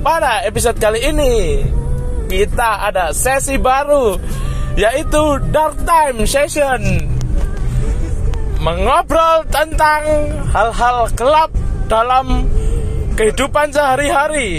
pada episode kali ini kita ada sesi baru yaitu Dark Time Session. Mengobrol tentang hal-hal gelap dalam kehidupan sehari-hari.